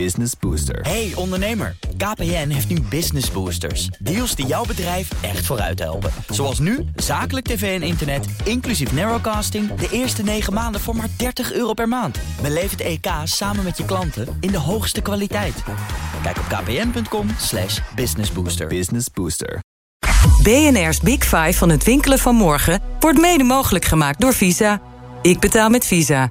Business Booster. Hey ondernemer, KPN heeft nu Business Boosters. Deals die jouw bedrijf echt vooruit helpen. Zoals nu, zakelijk tv en internet, inclusief narrowcasting... de eerste 9 maanden voor maar 30 euro per maand. Beleef het EK samen met je klanten in de hoogste kwaliteit. Kijk op kpn.com slash businessbooster. Business Booster. BNR's Big Five van het winkelen van morgen... wordt mede mogelijk gemaakt door Visa. Ik betaal met Visa.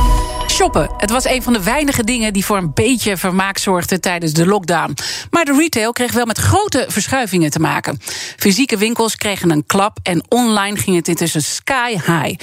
Shoppen. Het was een van de weinige dingen die voor een beetje vermaak zorgden tijdens de lockdown. Maar de retail kreeg wel met grote verschuivingen te maken. Fysieke winkels kregen een klap en online ging het intussen sky high.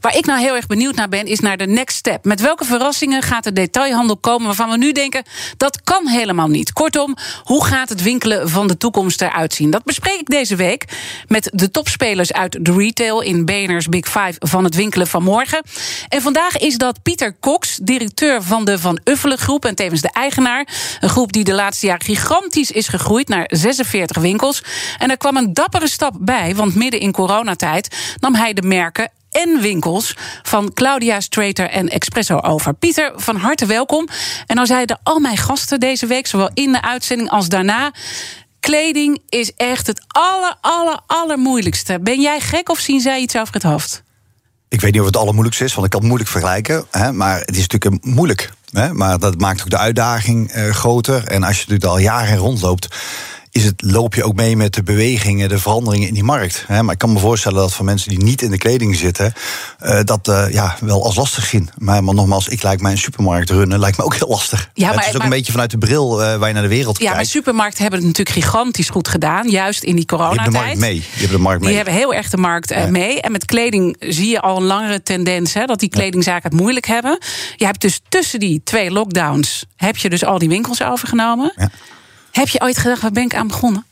Waar ik nou heel erg benieuwd naar ben, is naar de next step. Met welke verrassingen gaat de detailhandel komen waarvan we nu denken dat kan helemaal niet? Kortom, hoe gaat het winkelen van de toekomst eruit zien? Dat bespreek ik deze week met de topspelers uit de retail in BNR's Big Five van het winkelen van morgen. En vandaag is dat Pieter Cox, directeur van de Van Uffelen Groep en tevens de eigenaar. Een groep die de laatste jaren gigantisch is gegroeid naar 46 winkels. En er kwam een dappere stap bij, want midden in coronatijd nam hij de merken en winkels van Claudia Strater en Expresso over. Pieter, van harte welkom. En nou zeiden al mijn gasten deze week, zowel in de uitzending als daarna. Kleding is echt het aller, aller, allermoeilijkste. Ben jij gek of zien zij iets over het hoofd? Ik weet niet of het allermoeilijkste is, want ik kan het moeilijk vergelijken. Hè, maar het is natuurlijk moeilijk. Hè, maar dat maakt ook de uitdaging uh, groter. En als je natuurlijk al jaren rondloopt is het, loop je ook mee met de bewegingen, de veranderingen in die markt. Maar ik kan me voorstellen dat voor mensen die niet in de kleding zitten, uh, dat uh, ja, wel als lastig zien. Maar, maar nogmaals, ik lijkt mij een supermarkt runnen, lijkt me ook heel lastig. Ja, maar, het is ook maar, een beetje vanuit de bril uh, waar je naar de wereld ja, kijkt. Ja, maar supermarkten hebben het natuurlijk gigantisch goed gedaan, juist in die coronatijd. Die hebben de markt mee. Die hebben de markt mee. Die hebben heel erg de markt ja. mee. En met kleding zie je al een langere tendens hè, dat die kledingzaken het moeilijk hebben. Je hebt dus tussen die twee lockdowns heb je dus al die winkels overgenomen. Ja. Heb je ooit gedacht, waar ben ik aan begonnen?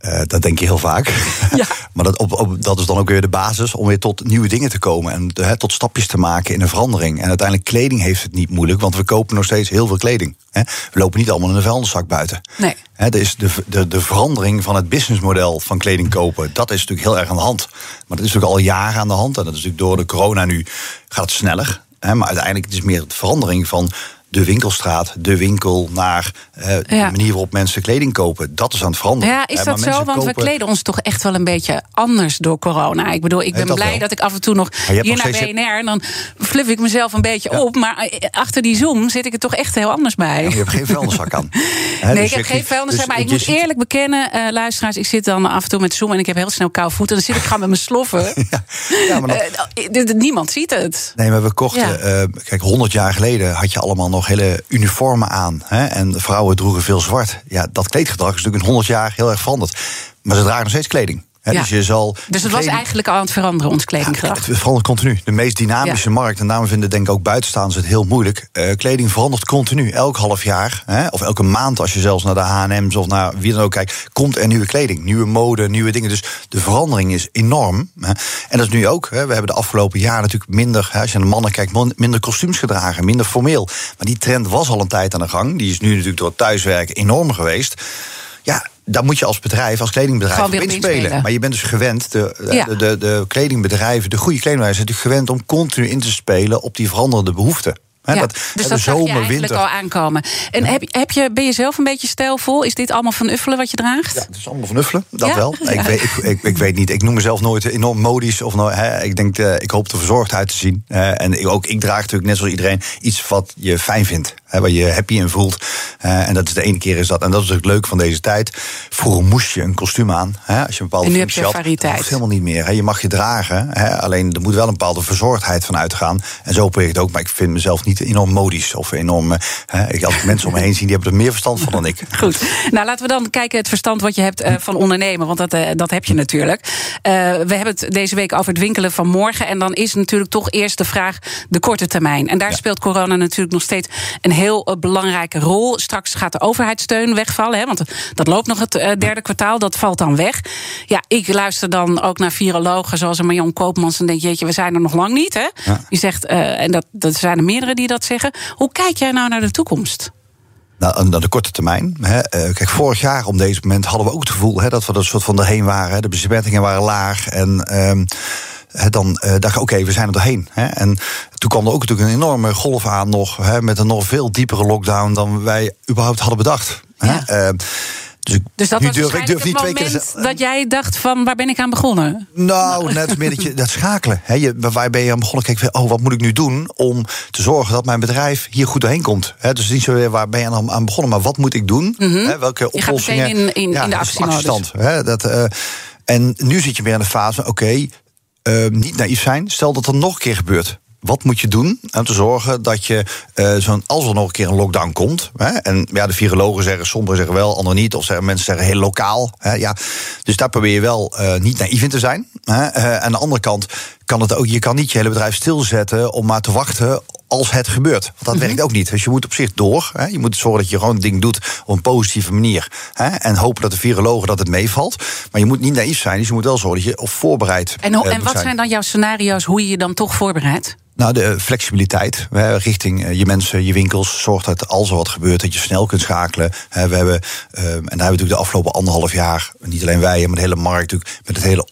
Uh, dat denk je heel vaak. Ja. maar dat, op, op, dat is dan ook weer de basis om weer tot nieuwe dingen te komen. En he, tot stapjes te maken in een verandering. En uiteindelijk, kleding heeft het niet moeilijk, want we kopen nog steeds heel veel kleding. He. We lopen niet allemaal in een vuilniszak buiten. Nee. He, dus de, de, de verandering van het businessmodel van kleding kopen, dat is natuurlijk heel erg aan de hand. Maar dat is natuurlijk al jaren aan de hand. En dat is natuurlijk door de corona nu gaat het sneller. Maar uiteindelijk is het meer de verandering van de winkelstraat, de winkel, naar uh, ja. de manier waarop mensen kleding kopen. Dat is aan het veranderen. Ja, is dat zo? Want kopen... we kleden ons toch echt wel een beetje anders door corona. Ik bedoel, ik ben dat blij wel. dat ik af en toe nog hier naar BNR... en dan fluff ik mezelf een beetje ja. op. Maar achter die Zoom zit ik er toch echt heel anders bij. Ja, je hebt geen vuilniszak aan. nee, dus ik heb geen vuilniszak. Dus, maar ik moet eerlijk bekennen, uh, luisteraars... ik zit dan af en toe met Zoom en ik heb heel snel koude voeten. Dan zit ik gewoon met mijn sloffen. ja. maar dat... uh, niemand ziet het. Nee, maar we kochten... kijk, 100 jaar geleden had je allemaal nog hele uniformen aan. Hè? En vrouwen droegen veel zwart. Ja, dat kleedgedrag is natuurlijk in 100 jaar heel erg veranderd. Maar ze dragen nog steeds kleding. He, ja. Dus, je zal dus het was eigenlijk al aan het veranderen, ons kledinggedrag? Ja, het verandert continu. De meest dynamische ja. markt, en daarom vinden denk ik ook buitenstaanders het heel moeilijk. Uh, kleding verandert continu. Elk half jaar, hè, of elke maand, als je zelfs naar de HM's of naar wie dan ook kijkt, komt er nieuwe kleding, nieuwe mode, nieuwe dingen. Dus de verandering is enorm. Hè. En dat is nu ook. Hè. We hebben de afgelopen jaren natuurlijk minder, hè, als je naar mannen kijkt, minder kostuums gedragen, minder formeel. Maar die trend was al een tijd aan de gang. Die is nu natuurlijk door thuiswerken enorm geweest. Ja, daar moet je als bedrijf, als kledingbedrijf op inspelen. Maar je bent dus gewend, de, ja. de, de, de, kledingbedrijven, de goede kledingbedrijven zijn natuurlijk gewend om continu in te spelen op die veranderende behoeften. He, ja, dat, dus dat zomer, je eigenlijk winter. al aankomen. En ja. heb, heb je, ben je zelf een beetje stijlvol? Is dit allemaal van Uffelen wat je draagt? Ja, het is allemaal van Uffelen, dat ja? wel. Ik, weet, ik, ik, ik, weet niet, ik noem mezelf nooit enorm modisch. Of nou, ik denk, uh, ik hoop er verzorgd uit te zien. Uh, en ook ik draag natuurlijk net zoals iedereen iets wat je fijn vindt. Hè, waar je happy in voelt. Uh, en dat is de ene keer is dat. En dat is het leuk van deze tijd. Vroeger moest je een kostuum aan. Hè, als je een bepaalde en nu heb je variëteit. Dat hoeft helemaal niet meer. Hè. Je mag je dragen. Hè, alleen er moet wel een bepaalde verzorgdheid van uitgaan. En zo probeer ik het ook. Maar ik vind mezelf niet enorm modisch of enorm. Hè, ik, als ik mensen om me heen zie, die hebben er meer verstand van dan ik. Goed. Nou, laten we dan kijken het verstand wat je hebt uh, van ondernemen. Want dat, uh, dat heb je natuurlijk. We hebben het deze week over het winkelen van morgen. En dan is natuurlijk toch eerst de vraag de korte termijn. En daar ja. speelt corona natuurlijk nog steeds een heel belangrijke rol. Straks gaat de overheidssteun wegvallen. Hè, want dat loopt nog het derde kwartaal. Dat valt dan weg. Ja, ik luister dan ook naar virologen zoals een Marion Koopmans. En denk, jeetje, we zijn er nog lang niet. Hè? Ja. Die zegt, en dat, dat zijn er meerdere die dat zeggen. Hoe kijk jij nou naar de toekomst? Nou, aan de korte termijn. Hè. Eh, kijk, vorig jaar om deze moment hadden we ook het gevoel hè, dat we er soort van erheen waren. De besmettingen waren laag. En ehm, dan uh, dacht je, oké, we zijn er doorheen. Hè. En toen kwam er ook natuurlijk een enorme golf aan nog... Hè, met een nog veel diepere lockdown dan wij überhaupt hadden bedacht. Ja. Hè. Uh, dus, dus dat was durf, ik durf niet twee keer dat jij dacht van waar ben ik aan begonnen? Nou, net meer dat, je, dat schakelen. Je, waar ben je aan begonnen? Kijk, oh, wat moet ik nu doen om te zorgen dat mijn bedrijf hier goed doorheen komt? He, dus niet zo weer waar ben je aan, aan begonnen, maar wat moet ik doen? Mm -hmm. He, welke oplossingen? Je gaat in, in, ja, in de actiemodus. dat, uh, en nu zit je weer in de fase, oké, okay, uh, niet naïef zijn. Stel dat er nog een keer gebeurt wat moet je doen om te zorgen dat je, uh, zo'n, als er nog een keer een lockdown komt. Hè, en ja, de virologen zeggen, sommigen zeggen wel, anderen niet. Of zeggen, mensen zeggen heel lokaal. Hè, ja. Dus daar probeer je wel uh, niet naïef in te zijn. Hè. Uh, aan de andere kant kan het ook, je kan niet je hele bedrijf stilzetten om maar te wachten als het gebeurt. Want dat mm -hmm. werkt ook niet. Dus je moet op zich door. Hè. Je moet zorgen dat je gewoon het ding doet op een positieve manier. Hè. En hopen dat de virologen dat het meevalt. Maar je moet niet naïef zijn. Dus je moet wel zorgen dat je op voorbereid En, en wat zijn dan jouw scenario's hoe je je dan toch voorbereidt? Nou, de flexibiliteit hè, richting je mensen, je winkels. Zorgt dat als er wat gebeurt, dat je snel kunt schakelen. we hebben, en daar hebben we natuurlijk de afgelopen anderhalf jaar, niet alleen wij, maar de hele markt natuurlijk, met het hele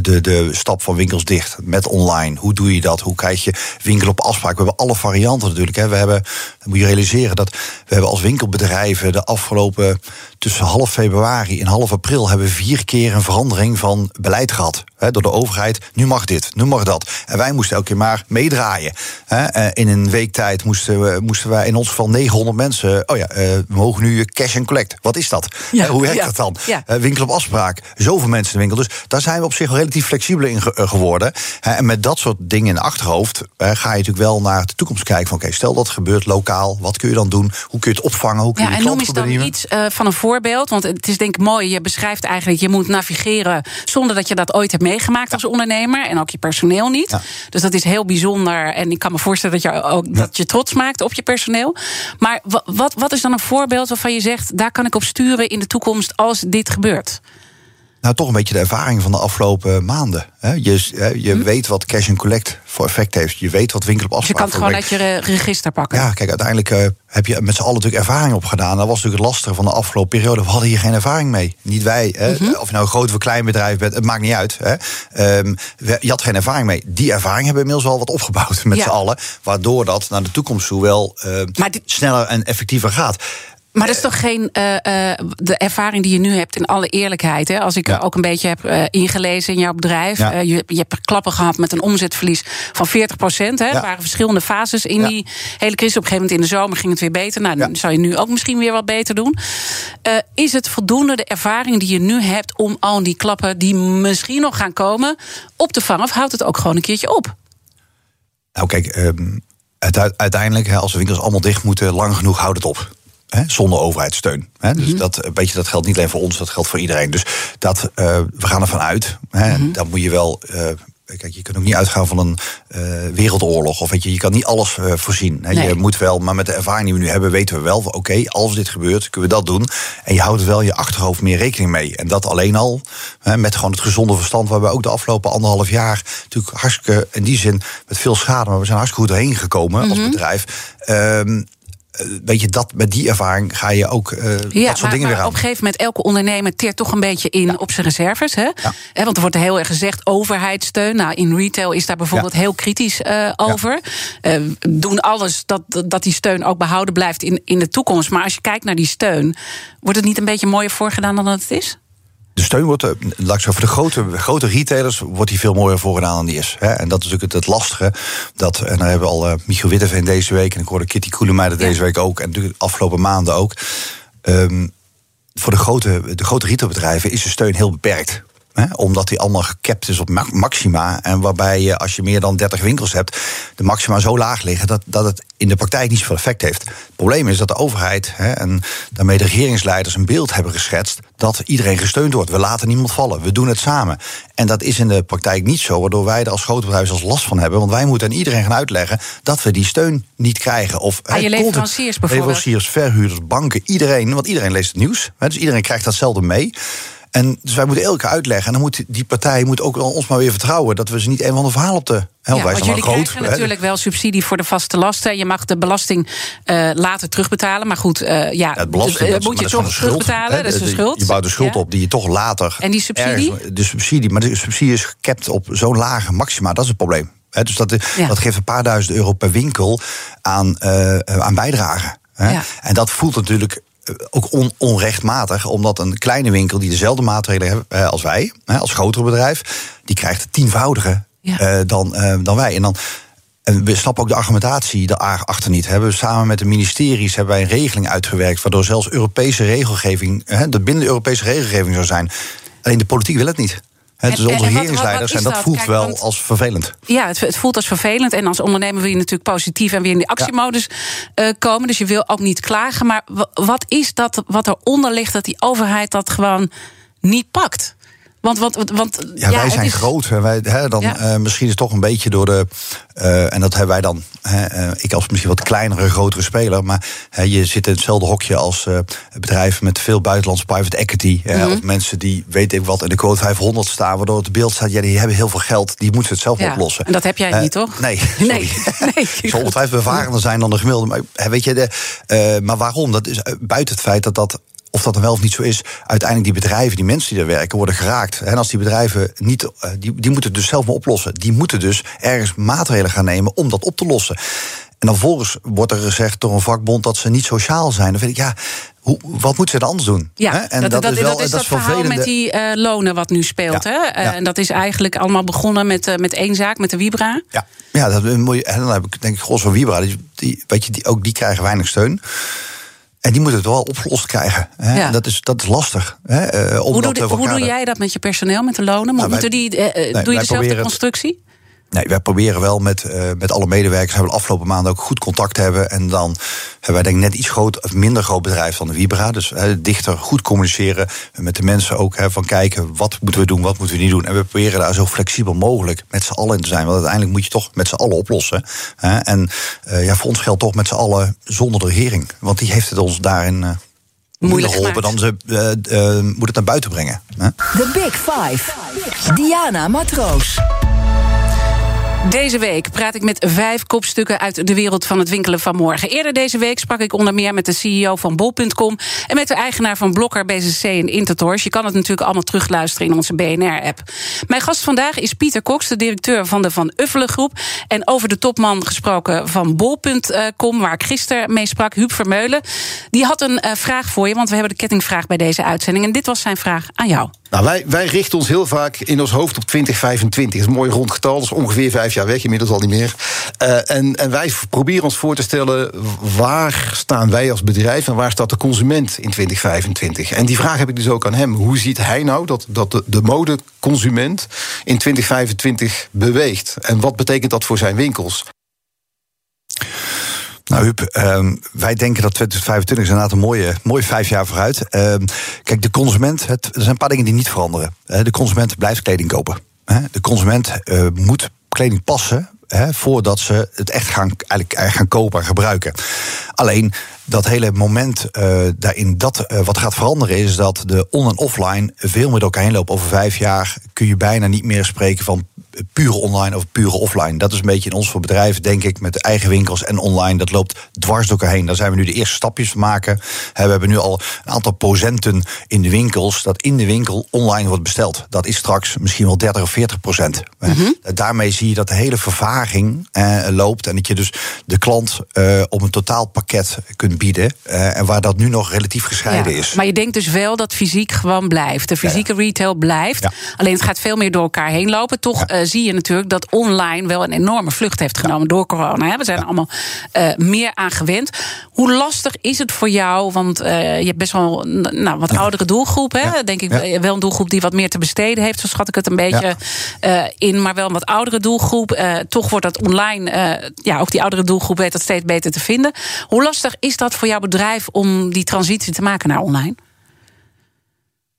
de, de stap van winkels dicht met online. Hoe doe je dat? Hoe krijg je winkel op afspraak? We hebben alle varianten natuurlijk. Hè. We hebben, moet je realiseren dat we hebben als winkelbedrijven de afgelopen tussen half februari en half april hebben vier keer een verandering van beleid gehad. Hè, door de overheid. Nu mag dit, nu mag dat. En wij moesten elke keer maar meedraaien. Hè. In een week tijd moesten, we, moesten wij in ons geval 900 mensen. Oh ja, uh, we mogen nu cash and collect. Wat is dat? Ja, hoe werkt ja, dat dan? Ja. Uh, winkel op afspraak. Zoveel mensen in de winkel. Dus daar zijn we op zich relatief flexibel in ge geworden. En met dat soort dingen in achterhoofd ga je natuurlijk wel naar de toekomst kijken. Van oké, okay, stel dat het gebeurt lokaal. Wat kun je dan doen? Hoe kun je het opvangen? Hoe kun je ja, en noem eens dan iets uh, van een voorbeeld. Want het is denk ik mooi. Je beschrijft eigenlijk, je moet navigeren zonder dat je dat ooit hebt meegemaakt ja. als ondernemer. En ook je personeel niet. Dus dat is heel bijzonder. En ik kan me voorstellen dat je ook dat je trots maakt op je personeel. Maar wat, wat is dan een voorbeeld waarvan je zegt, daar kan ik op sturen in de toekomst als dit gebeurt? Nou, toch een beetje de ervaring van de afgelopen maanden. Je, je hm. weet wat cash and collect voor effect heeft. Je weet wat winkel op afspraak Dus je kan het gewoon uit je register pakken. Ja, kijk, uiteindelijk uh, heb je met z'n allen natuurlijk ervaring opgedaan. Dat was natuurlijk het lastige van de afgelopen periode. We hadden hier geen ervaring mee. Niet wij. Hè? Mhm. Of je nou een groot of klein bedrijf bent, het maakt niet uit. Hè? Um, je had geen ervaring mee. Die ervaring hebben we inmiddels wel wat opgebouwd met Ja. z'n allen. Waardoor dat naar de toekomst toe wel uh, Maar dit- sneller en effectiever gaat. Maar dat is toch geen uh, uh, de ervaring die je nu hebt in alle eerlijkheid. Hè? Als ik Ja. er ook een beetje heb uh, ingelezen in jouw bedrijf. Ja. Je, je hebt klappen gehad met een omzetverlies van 40 procent. Er Ja. waren verschillende fases in die hele crisis. Op een gegeven moment in de zomer ging het weer beter. Nou, dan zou je nu ook misschien weer wat beter doen. Is het voldoende de ervaring die je nu hebt om al die klappen die misschien nog gaan komen op te vangen? Of houdt het ook gewoon een keertje op? Nou, kijk, um, het, uiteindelijk, als de winkels allemaal dicht moeten, lang genoeg houdt het op. Hè, zonder overheidssteun. Hè. Dus dat, weet je, dat geldt niet alleen voor ons, dat geldt voor iedereen. Dus dat, uh, we gaan ervan uit. Hè, Mhm. Dan moet je wel. Uh, Kijk, je kunt ook niet uitgaan van een uh, wereldoorlog. Of weet je, je kan niet alles voorzien. Hè. Nee. Je moet wel, maar met de ervaring die we nu hebben, weten we wel van oké, okay, als dit gebeurt, kunnen we dat doen. En je houdt wel je achterhoofd meer rekening mee. En dat alleen al hè, met gewoon het gezonde verstand, waar we ook de afgelopen anderhalf jaar natuurlijk hartstikke in die zin met veel schade, maar we zijn hartstikke goed doorheen gekomen Mhm. als bedrijf. Um, weet je, dat, met die ervaring ga je ook uh, Ja, dat soort maar, dingen maar weer aan. op een gegeven moment, elke ondernemer teert toch een beetje in op zijn reserves. Hè? Want er wordt heel erg gezegd overheidssteun. Nou, in retail is daar bijvoorbeeld heel kritisch uh, over. Uh, doen alles dat, dat die steun ook behouden blijft in, in de toekomst. Maar als je kijkt naar die steun, wordt het niet een beetje mooier voorgedaan dan dat het is? De steun wordt, eh, laat ik zo, voor de grote, grote retailers wordt die veel mooier voorgedaan dan die is. Hè? En dat is natuurlijk het, het lastige. Dat, en daar hebben we al uh, Michiel Witteveen deze week... en ik hoorde Kitty Koelemeijer Ja. deze week ook... en natuurlijk de afgelopen maanden ook. Um, voor de grote, de grote retailbedrijven is de steun heel beperkt. Hè, omdat die allemaal gekapt is op ma maxima. En waarbij je, als je meer dan 30 winkels hebt, de maxima zo laag liggen dat, dat het in de praktijk niet zoveel effect heeft. Het probleem is dat de overheid hè, en daarmee de regeringsleiders een beeld hebben geschetst dat iedereen gesteund wordt. We laten niemand vallen, we doen het samen. En dat is in de praktijk niet zo, waardoor wij er als grote bedrijven als last van hebben. Want wij moeten aan iedereen gaan uitleggen dat we die steun niet krijgen. Of Aan je leveranciers bijvoorbeeld. Leveranciers, verhuurders, banken, iedereen. Want iedereen leest het nieuws. Hè, dus iedereen krijgt datzelfde mee. En dus wij moeten elke uitleggen. En dan moet die partij moet ook ons maar weer vertrouwen dat we ze niet een van de verhaal op de ja, want jullie groot, krijgen natuurlijk wel subsidie voor de vaste lasten. Je mag de belasting uh, later terugbetalen. Maar goed, uh, ja, ja, het belasting, uh, moet je toch terugbetalen. Hè, dat is de schuld. Je bouwt de schuld ja. op die je toch later... En die subsidie? De subsidie, maar de subsidie is gekapt op zo'n lage maxima. Dat is het probleem. He, dus dat, ja. dat geeft een paar duizend euro per winkel aan, aan bijdrage. Ja. En dat voelt natuurlijk ook on, onrechtmatig, omdat een kleine winkel die dezelfde maatregelen heeft als wij, als grotere bedrijf, die krijgt het tienvoudige ja. uh, dan, dan wij. En dan. En we snappen ook de argumentatie daarachter niet. Hebben we samen met de ministeries hebben wij een regeling uitgewerkt. waardoor zelfs Europese regelgeving. Hè, dat binnen de Europese regelgeving zou zijn. Alleen de politiek wil het niet. He, dus onze regeringsleiders, en dat voelt Kijk, wel als vervelend. Ja, het, het, voelt als vervelend. En als ondernemer wil je natuurlijk positief en weer in die actiemodus ja. uh, komen. Dus je wil ook niet klagen. Maar wat is dat wat eronder ligt dat die overheid dat gewoon niet pakt? Want, want, want, ja, ja wij zijn is... groot. Wij, hè, dan, ja. uh, misschien is het toch een beetje door de. Uh, en dat hebben wij dan. Hè, uh, ik als misschien wat kleinere, grotere speler. Maar je zit in hetzelfde hokje als bedrijven met veel buitenlandse private equity. Mm -hmm. Of mensen die weet ik wat in de quote 500 staan. Waardoor het beeld staat. Ja, die hebben heel veel geld. Die moeten het zelf ja. oplossen. En dat heb jij niet, toch? Nee. Nee. nee. Zal ongetwijfeld bevarender zijn dan de gemiddelde. Maar, weet je, de, maar waarom? Dat is buiten het feit dat dat of dat dan wel of niet zo is, uiteindelijk die bedrijven, die mensen die daar werken, worden geraakt. En als die bedrijven niet, die, die moeten het dus zelf maar oplossen. Die moeten dus ergens maatregelen gaan nemen om dat op te lossen. En dan volgens wordt er gezegd door een vakbond dat ze niet sociaal zijn. Dan vind ik, ja, hoe, wat moeten ze dan anders doen? Ja, en dat, dat, dat is, wel, dat, is dat, dat verhaal met die uh, lonen wat nu speelt. Ja, hè? Uh, ja. En dat is eigenlijk allemaal begonnen met, uh, met één zaak, met de Vibra. Ja, ja dat, en dan heb ik denk ik, Gros van Vibra, die, die, weet je, die, ook die krijgen weinig steun. En die moeten het wel opgelost krijgen. Hè? Ja. Dat, is, dat is lastig. Hè? Uh, hoe, doe, hoe doe jij dat met je personeel, met de lonen? Nou, wij, die, uh, nee, doe je dezelfde constructie? Nee, wij proberen wel met, uh, met alle medewerkers, hebben we de afgelopen maanden ook goed contact hebben. En dan hebben wij denk ik net iets groot, of minder groot bedrijf dan de Vibra. Dus uh, dichter goed communiceren met de mensen ook. Hè, van kijken, wat moeten we doen, wat moeten we niet doen. En we proberen daar zo flexibel mogelijk met z'n allen in te zijn. Want uiteindelijk moet je toch met z'n allen oplossen. Hè. En uh, ja, voor ons geldt toch met z'n allen zonder de regering. Want die heeft het ons daarin... Uh, moeilijk geholpen dan ze uh, uh, moet het naar buiten brengen. The Big Five. Diana Matroos. Deze week praat ik met vijf kopstukken uit de wereld van het winkelen van morgen. Eerder deze week sprak ik onder meer met de CEO van Bol.com en met de eigenaar van Blokker, BCC en Intertors. Je kan het natuurlijk allemaal terugluisteren in onze BNR-app. Mijn gast vandaag is Pieter Cox, de directeur van de Van Uffelen Groep. En over de topman gesproken van Bol.com, waar ik gisteren mee sprak, Huub Vermeulen. Die had een uh, vraag voor je, want we hebben de kettingvraag bij deze uitzending. En dit was zijn vraag aan jou. Nou, wij, wij richten ons heel vaak in ons hoofd op 2025. Dat is een mooi rond getal, dat is ongeveer vijf jaar weg, inmiddels al niet meer. Uh, en, en wij proberen ons voor te stellen, waar staan wij als bedrijf... en waar staat de consument in 2025? En die vraag heb ik dus ook aan hem. Hoe ziet hij nou dat, dat de, de modeconsument in 2025 beweegt? En wat betekent dat voor zijn winkels? Nou, Huub, um, wij denken dat 2025 is inderdaad een mooie, mooie vijf jaar vooruit. Um, kijk, de consument, het, er zijn een paar dingen die niet veranderen. De consument blijft kleding kopen. De consument uh, moet kleding passen voordat ze het echt gaan, eigenlijk gaan kopen en gebruiken. Alleen dat hele moment uh, daarin, dat uh, wat gaat veranderen, is dat de on- en offline veel door elkaar heen lopen. Over vijf jaar kun je bijna niet meer spreken van pure online of pure offline. Dat is een beetje in ons voor bedrijf, denk ik, met eigen winkels en online. Dat loopt dwars door elkaar heen. Daar zijn we nu de eerste stapjes van maken. We hebben nu al een aantal procenten in de winkels dat in de winkel online wordt besteld. Dat is straks misschien wel 30 of 40 procent. Mm-hmm. Daarmee zie je dat de hele vervaging eh, loopt en dat je dus de klant uh, op een totaalpakket kunt bieden. Uh, en waar dat nu nog relatief gescheiden ja, is. Maar je denkt dus wel dat fysiek gewoon blijft. De fysieke ja. retail blijft. Alleen het gaat veel meer door elkaar heen lopen. Toch uh, zie je natuurlijk dat online wel een enorme vlucht heeft genomen door corona. Hè? We zijn er allemaal uh, meer aan gewend. Hoe lastig is het voor jou? Want je hebt best wel nou, wat oudere doelgroep. Hè? Denk ik wel een doelgroep die wat meer te besteden heeft. Zo schat ik het een beetje in. Maar wel een wat oudere doelgroep. toch wordt dat online, ja, ook die oudere doelgroep weet dat steeds beter te vinden. Hoe lastig is dat voor jouw bedrijf om die transitie te maken naar online?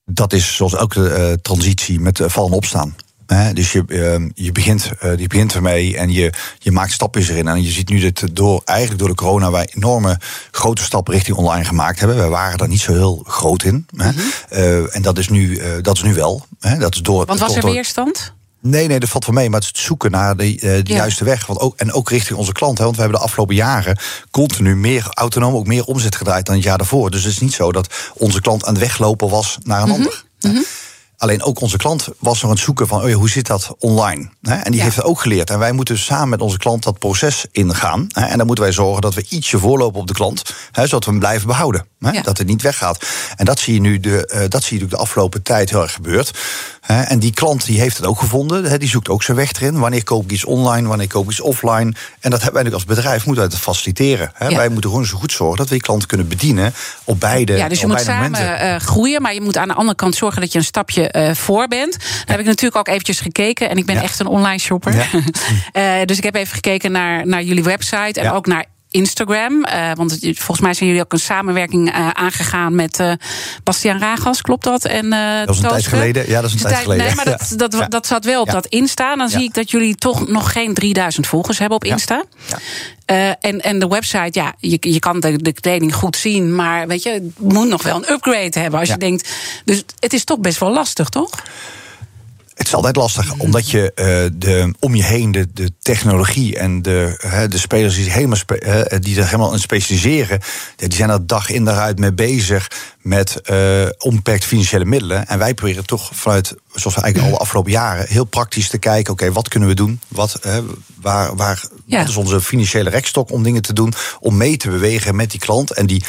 Dat is zoals elke uh, transitie met uh, vallen opstaan. Hè, dus je, ehm, je, begint, uh, je begint ermee en je, je maakt stapjes erin. En je ziet nu dat door, eigenlijk door de corona wij enorme grote stappen richting online gemaakt hebben. Wij waren daar niet zo heel groot in. Hè. Mhm. Uh, en dat is nu, uh, dat is nu wel. Hè. Dat is door, Want was er weerstand? Nee, nee, dat valt voor mee. Maar het is het zoeken naar de, de ja. juiste weg. Want ook, en ook richting onze klanten. Want we hebben de afgelopen jaren continu meer autonoom, ook meer omzet gedraaid dan het jaar daarvoor. Dus het is niet zo dat onze klant aan het weglopen was naar een Mhm. ander. Alleen ook onze klant was nog aan het zoeken van oh ja, hoe zit dat online? En die Ja. heeft het ook geleerd. En wij moeten samen met onze klant dat proces ingaan. En dan moeten wij zorgen dat we ietsje voorlopen op de klant, zodat we hem blijven behouden. Ja. Dat het niet weggaat. En dat zie je nu de, eh, dat zie je de afgelopen tijd heel erg gebeurd. En die klant die heeft het ook gevonden. Die zoekt ook zijn weg erin. Wanneer koop ik iets online, wanneer koop ik iets offline? En dat hebben wij natuurlijk als bedrijf moeten dat faciliteren. Ja. Wij moeten gewoon zo goed zorgen dat we die klanten kunnen bedienen op beide Ja, dus je moet samen momenten. eh, groeien, maar je moet aan de andere kant zorgen dat je een stapje eh, voor bent. Daar heb ik natuurlijk ook eventjes gekeken en ik ben Ja. echt een online shopper. Ja. Eh, dus ik heb even gekeken naar, naar jullie website en ook naar Instagram. Eh, want volgens mij zijn jullie ook een samenwerking eh, aangegaan met eh Bastiaan Ragas, klopt dat? En, Dat is een tijd geleden. Ja, dat is een tijd geleden. Nee, maar dat, Ja. dat, dat zat wel op Ja. dat Insta. Dan Ja. zie ik dat jullie toch nog geen 3000 volgers hebben op. Insta. En, en de website, ja, je, je kan de, de kleding goed zien, maar weet je, het moet nog wel een upgrade hebben als je denkt. Dus het is toch best wel lastig, toch? Het is altijd lastig, omdat je eh, de, om je heen de, de technologie en de, de spelers die, helemaal spe- die er helemaal in specialiseren, die zijn er dag in dag uit mee bezig met eh onbeperkt financiële middelen. En wij proberen toch vanuit, zoals we eigenlijk al de afgelopen jaren, heel praktisch te kijken: oké, wat kunnen we doen? Wat, waar, waar, Ja. wat is onze financiële rekstok om dingen te doen? Om mee te bewegen met die klant. En die,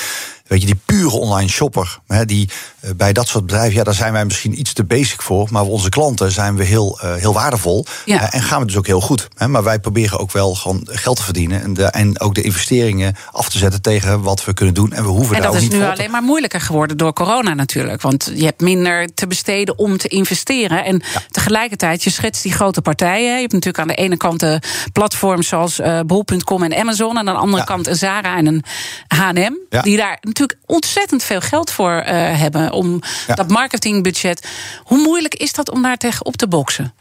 weet je, die pure online shopper, hè, die bij dat soort bedrijven, ja, daar zijn wij misschien iets te basic voor. Maar voor onze klanten zijn we heel, eh, heel waardevol. Ja. Eh, en gaan we dus ook heel goed. Hè. Maar wij proberen ook wel gewoon geld te verdienen. En, de, en ook de investeringen af te zetten tegen wat we kunnen doen. En we hoeven En daar dat ook is niet nu voor te- alleen maar moeilijker geworden door corona natuurlijk. Want je hebt minder te besteden om te investeren. En tegelijkertijd, je schetst die grote partijen. Je hebt natuurlijk aan de ene kant de platforms zoals eh bol.com en Amazon. En aan de andere Ja. kant een Zara en een H&M. Die daar natuurlijk ontzettend veel geld voor eh, hebben. Om Ja. dat marketingbudget. Hoe moeilijk is dat om daar tegen op te boksen?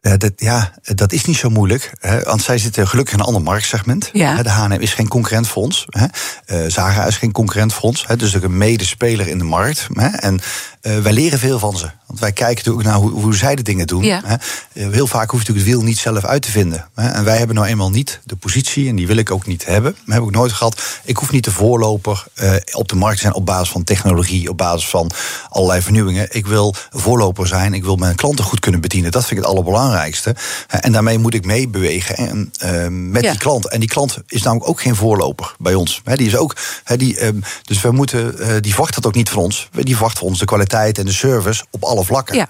Ja, dat, ja, dat is niet zo moeilijk. Hè, want zij zitten gelukkig in een ander marktsegment. Ja. De H&M is geen concurrent voor ons. Hè. Eh, Zara is geen concurrent voor ons. Hè, dus ook een medespeler in de markt. Hè. En eh, wij leren veel van ze. Want wij kijken natuurlijk naar hoe, hoe zij de dingen doen. Ja. Hè. Eh, Heel vaak hoef je natuurlijk het wiel niet zelf uit te vinden. Hè. En wij hebben nou eenmaal niet de positie, en die wil ik ook niet hebben. Dat heb ik nooit gehad. Ik hoef niet de voorloper eh, op de markt te zijn op basis van technologie, op basis van allerlei vernieuwingen. Ik wil voorloper zijn. Ik wil mijn klanten goed kunnen bedienen. Dat vind ik het allerbelangrijkste. Eh, En daarmee moet ik meebewegen en, eh, met Ja. die klant. En die klant is namelijk ook geen voorloper bij ons. Die is ook, die, ehm, dus we moeten, eh, die verwacht dat ook niet van ons. Die verwacht van ons de kwaliteit en de service op alle vlakken. Ja.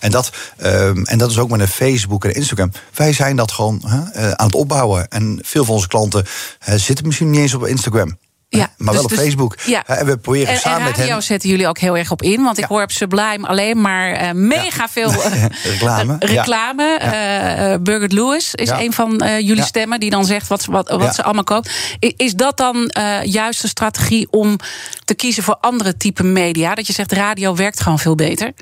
En, dat, ehm, en dat is ook met een Facebook en Instagram. Wij zijn dat gewoon eh, aan het opbouwen. En veel van onze klanten zitten misschien niet eens op Instagram. Ja, maar wel dus- op dus- Facebook. ja. En we proberen En, samen en met radio hen... zetten jullie ook heel erg op in. Want ik Ja. hoor op Sublime alleen maar eh, mega veel eh, Reclame, eh, reclame. Eh, Birgit Lewis is een van jullie stemmen die dan zegt wat, wat, wat ze allemaal koopt. Is dat dan juist een strategie om te kiezen voor andere type media? Dat je zegt radio werkt gewoon veel beter.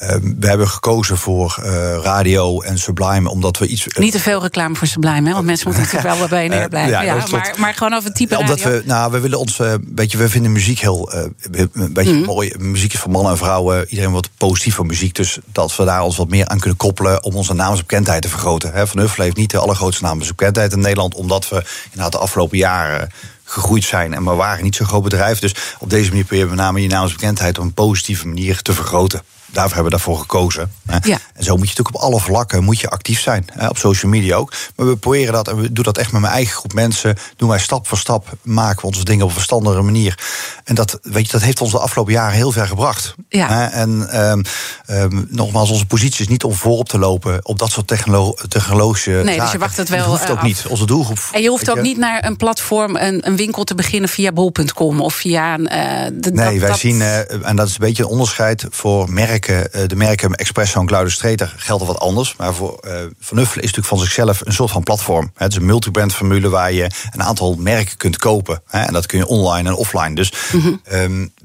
Ehm, we hebben gekozen voor eh, radio en Sublime, omdat we iets... Niet te veel reclame voor Sublime, hè? want mensen moeten natuurlijk wel bij je neer blijven. Eh, ja, maar, maar gewoon over het type omdat radio. we, nou, we willen ons, eh, weet je, we vinden muziek heel, eh, een beetje Mhm. mooi. Muziek is voor mannen en vrouwen. Iedereen wordt positief voor muziek, dus dat we daar ons wat meer aan kunnen koppelen om onze naamsbekendheid te vergroten. Hè, Van Huffel heeft niet de allergrootste naamsbekendheid in Nederland, omdat we inderdaad de afgelopen jaren gegroeid zijn en we waren niet zo'n groot bedrijf. Dus op deze manier proberen we met name je naamsbekendheid op een positieve manier te vergroten. Daarvoor hebben we daarvoor gekozen. Hè. Ja. En zo moet je natuurlijk op alle vlakken moet je actief zijn. Hè, op social media ook. Maar we proberen dat en we doen dat echt met mijn eigen groep mensen. Doen wij stap voor stap, maken we onze dingen op een verstandige manier. En dat, weet je, dat heeft ons de afgelopen jaren heel ver gebracht. Ja. Hè, en ehm, ehm, nogmaals, onze positie is niet om voorop te lopen op dat soort technolo technologische dus je wacht het En wel, Dat hoeft eh, ook af. niet. Onze doelgroep. En je hoeft ook niet naar een platform, een, een winkel te beginnen via bol.com of via een. eh, de- Nee, dat- wij dat- zien, eh, en dat is een beetje een onderscheid voor merken merken, eh, de merken Expresso en Claudius Streeter geldt wat anders. Maar voor uh, Van Uffelen is natuurlijk van zichzelf een soort van platform. Het is een multibrand formule waar je een aantal merken kunt kopen. En dat kun je online en offline. Dus mm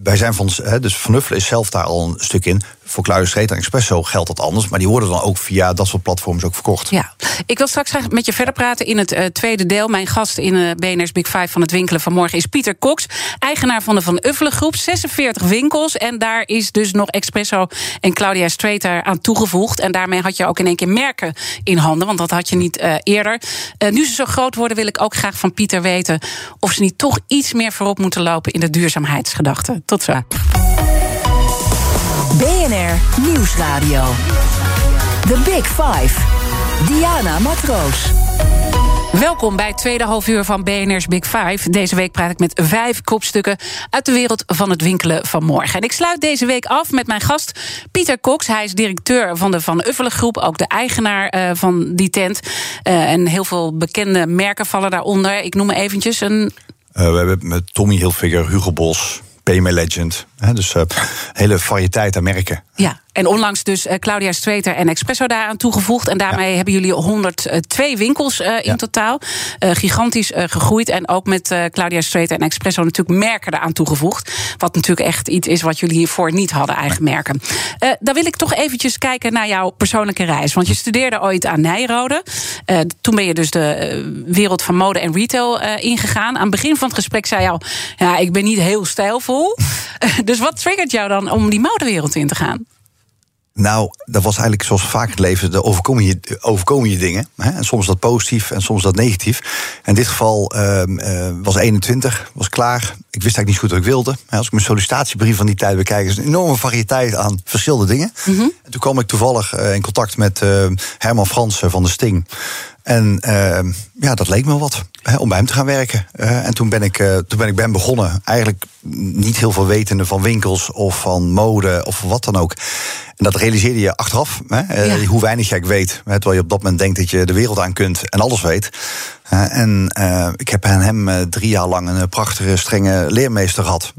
wij zijn van, dus Van Uffelen is zelf daar al een stuk in voor Claudius Street en Expresso geldt dat anders. Maar die worden dan ook via dat soort platforms ook verkocht. Ja, ik wil straks graag met je verder praten in het uh, tweede deel. Mijn gast in uh, BNR's Big Five van het winkelen vanmorgen is Pieter Cox. Eigenaar van de Van Uffelen Groep. 46 winkels. En daar is dus nog Expresso en Claudia Streeter aan toegevoegd. En daarmee had je ook in één keer merken in handen. Want dat had je niet uh, eerder. nu ze zo groot worden wil ik ook graag van Pieter weten... of ze niet toch iets meer voorop moeten lopen in de duurzaamheidsgedachte. Tot zo. BNR Nieuwsradio. The Big Five. Diana Matroos. Welkom bij het tweede halfuur van BNR's Big Five. Deze week praat ik met vijf kopstukken uit de wereld van het winkelen van morgen. En ik sluit deze week af met mijn gast Pieter Cox. Hij is directeur van de Van Uffelen Groep, ook de eigenaar uh, van die tent. Uh, en heel veel bekende merken vallen daaronder. Ik noem me eventjes een... Uh, we hebben met Tommy Hilfiger, Hugo Bos, PMA Legend. Dus uh, hele variëteit aan merken. Ja, en onlangs dus uh, Claudia Streeter en Expresso daaraan toegevoegd. En daarmee ja. hebben jullie 102 winkels uh, in ja. totaal. gigantisch gegroeid. En ook met Claudia Streeter en Expresso natuurlijk merken eraan toegevoegd. Wat natuurlijk echt iets is wat jullie hiervoor niet hadden, eigen merken. dan wil ik toch eventjes kijken naar jouw persoonlijke reis. Want je studeerde ooit aan Nijrode. toen ben je dus de wereld van mode en retail ingegaan. Aan het begin van het gesprek zei je al... ja, ik ben niet heel stijlvol. dus wat triggert jou dan om die modewereld in te gaan? Nou, dat was eigenlijk zoals vaak in het leven, de overkomen je, overkomen je dingen. Hè? En soms dat positief en soms dat negatief. In dit geval uh, uh, was 21, was klaar. Ik wist eigenlijk niet goed wat ik wilde. Als ik mijn sollicitatiebrief van die tijd bekijk, is een enorme variëteit aan verschillende dingen. Mm -hmm. En toen kwam ik toevallig uh, in contact met uh, Herman Fransen van de Sting. En uh, ja, dat leek me wat hè, om bij hem te gaan werken. Uh, en toen ben ik, uh, toen ben ik ben begonnen. Eigenlijk niet heel veel wetende van winkels of van mode of wat dan ook. En dat realiseerde je achteraf, hè, ja. hoe weinig jij weet. Hè, terwijl je op dat moment denkt dat je de wereld aan kunt en alles weet. en ik heb aan hem drie jaar lang een prachtige, strenge leermeester gehad.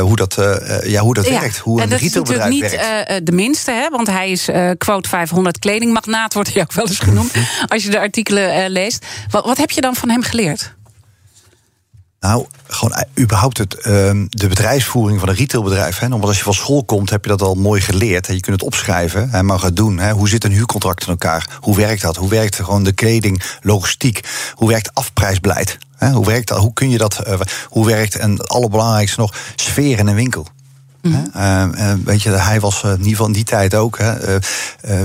hoe dat, ja, hoe dat ja. werkt, hoe en een retailbedrijf werkt. Dat is natuurlijk niet de minste, hè, want hij is quote 500 kledingmagnaat, wordt hij ook wel eens genoemd. als je de artikelen leest. Wat, wat heb je dan van hem geleerd? Nou, gewoon überhaupt het, uh, de bedrijfsvoering van een retailbedrijf. Hè. Want als je van school komt, heb je dat al mooi geleerd. Hè. Je kunt het opschrijven en mag het doen. Hè. Hoe zit een huurcontract in elkaar? Hoe werkt dat? Hoe werkt gewoon de kleding, logistiek? Hoe werkt afprijsbeleid? Hoe werkt dat? Hoe kun je dat? Uh, hoe werkt, en het allerbelangrijkste nog, sfeer in een winkel? Mm -hmm. uh, weet je, hij was uh, in ieder geval in die tijd ook. Hè, uh,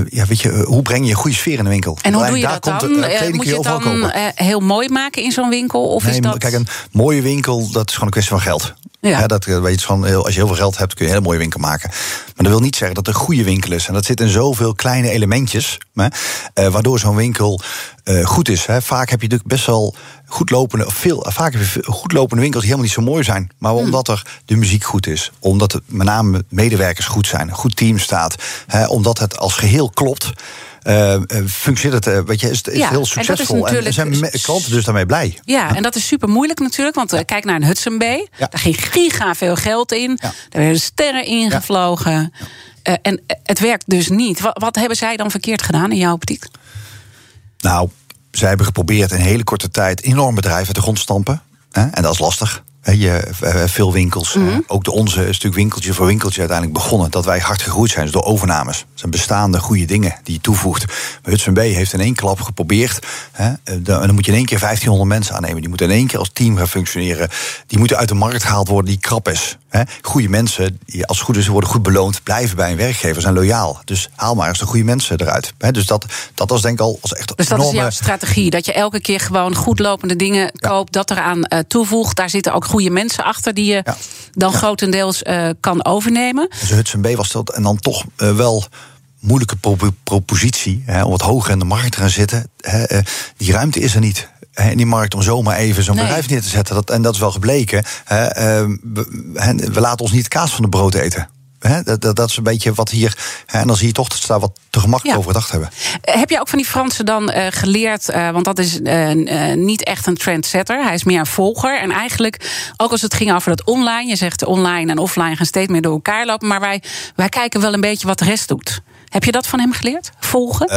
ja, weet je, hoe breng je een goede sfeer in een winkel? En hoe doe je dat dan? Moet je het dan heel mooi maken in zo'n winkel? Of nee, is dat... Kijk, een mooie winkel, dat is gewoon een kwestie van geld. Ja. ja dat, weet je, heel, als je heel veel geld hebt, kun je een hele mooie winkel maken. Maar dat wil niet zeggen dat het een goede winkel is. En dat zit in zoveel kleine elementjes, hè, uh, waardoor zo'n winkel uh, goed is. Hè. Vaak heb je natuurlijk best wel goed lopende, veel, vaak heb je goed lopende winkels die helemaal niet zo mooi zijn. Maar hmm. omdat er de muziek goed is, omdat het met name medewerkers goed zijn, een goed team staat, hè, omdat het als geheel klopt. Uh, functioneert het, weet je, is, is ja, heel succesvol. En, en zijn klanten dus daarmee blij. Ja, en dat is super moeilijk natuurlijk. Want ja. kijk naar een Hudson Bay. Daar ging giga veel geld in. Daar werden sterren ingevlogen. Uh, en het werkt dus niet. Wat, wat hebben zij dan verkeerd gedaan in jouw optiek? Nou, zij hebben geprobeerd in een hele korte tijd enorm bedrijf uit de grond stampen. Hè? En dat is lastig. Je, veel winkels, mm -hmm. ook de onze is natuurlijk winkeltje voor winkeltje uiteindelijk begonnen. Dat wij hard gegroeid zijn, dus door overnames. Dat zijn bestaande goede dingen die je toevoegt. Maar Hudson B heeft in één klap geprobeerd. Hè, dan moet je in één keer 1500 mensen aannemen. Die moeten in één keer als team gaan functioneren. Die moeten uit de markt gehaald worden die krap is. Hè. Goede mensen, die als het goed is, worden goed beloond, blijven bij een werkgever, zijn loyaal. Dus haal maar eens de goede mensen eruit. Hè. Dus dat, dat was denk ik al als echt Dus dat enorme... is jouw strategie, dat je elke keer gewoon goed lopende dingen ja. koopt, dat eraan uh, toevoegt. Daar zitten ook goede mensen achter die je ja. dan ja. grotendeels uh, kan overnemen. Dus Hudson B was dat en dan toch uh, wel moeilijke pro propositie hè, om wat hoger in de markt te gaan zitten. Hè, die ruimte is er niet in die markt om zomaar even zo'n nee. bedrijf neer te zetten. Dat, en dat is wel gebleken. Hè, we, we, laten ons niet kaas van de brood eten. Dat, dat, dat is een beetje wat hier. En dan zie je toch dat ze daar wat te gemakkelijk Ja. over gedacht hebben. Eh, Heb je ook van die Fransen dan eh, geleerd? eh, want dat is niet echt een trendsetter. Hij is meer een volger. En eigenlijk, ook als het ging over dat online. Je zegt online en offline gaan steeds meer door elkaar lopen. Maar wij, wij kijken wel een beetje wat de rest doet. Heb je dat van hem geleerd? Volgen?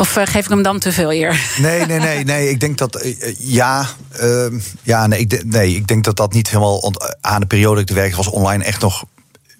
Of eh, geef ik hem dan te veel eer? Nee, nee, nee, nee. Ik denk dat eh, eh, ja, ehm, ja, nee, ik, nee, ik denk dat dat niet helemaal aan de periode dat ik te werk was online echt nog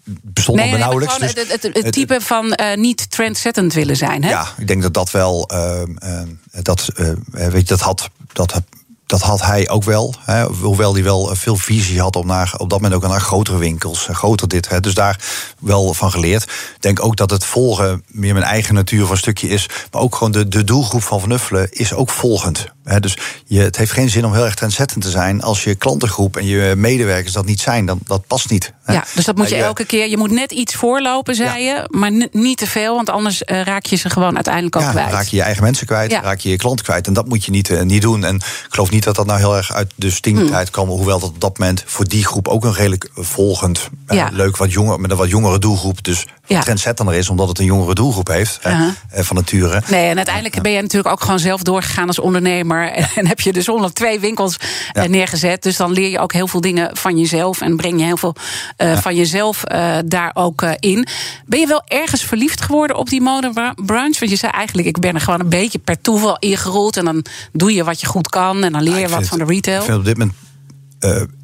bestond nog nee, maar nauwelijks. Dus het, het, het type van niet trendsettend willen zijn. Hè? ja, ik denk dat dat wel, ehm, ehm, dat, weet je, dat had, dat had dat had hij ook wel. Hè, hoewel hij wel veel visie had op, naar, op dat moment ook naar grotere winkels. en Groter dit. Hè, dus daar wel van geleerd. Ik denk ook dat het volgen meer mijn eigen natuur van een stukje is. Maar ook gewoon de, de doelgroep van Van Uffelen is ook volgend. Dus je, het heeft geen zin om heel erg trendzettend te zijn. Als je klantengroep en je medewerkers dat niet zijn, dan dat past niet. Ja, dus dat moet je elke keer. Je moet net iets voorlopen, zei je. Maar niet te veel, want anders eh, raak je ze gewoon uiteindelijk ook Ja, kwijt. raak je je eigen mensen kwijt, Ja. raak je je klant kwijt. En dat moet je niet, eh, niet doen. En ik geloof niet dat dat nou heel erg uit de stingtijd Hmm. kwam. Hoewel dat op dat moment voor die groep ook een redelijk volgend, eh, leuk, wat jonger, met een wat jongere doelgroep. Dus Ja. trendzettender is, omdat het een jongere doelgroep heeft Uh-huh. van nature. Nee, en uiteindelijk ben je natuurlijk ook gewoon zelf doorgegaan als ondernemer. En heb je dus 102 winkels eh, Ja. neergezet. Dus dan leer je ook heel veel dingen van jezelf. En breng je heel veel eh, van jezelf eh, daar ook in. Ben je wel ergens verliefd geworden op die modebranche? Want je zei eigenlijk, ik ben er gewoon een beetje per toeval ingerold. En dan doe je wat je goed kan. En dan leer Ja, je wat vind van de retail. Ik vind op dit moment,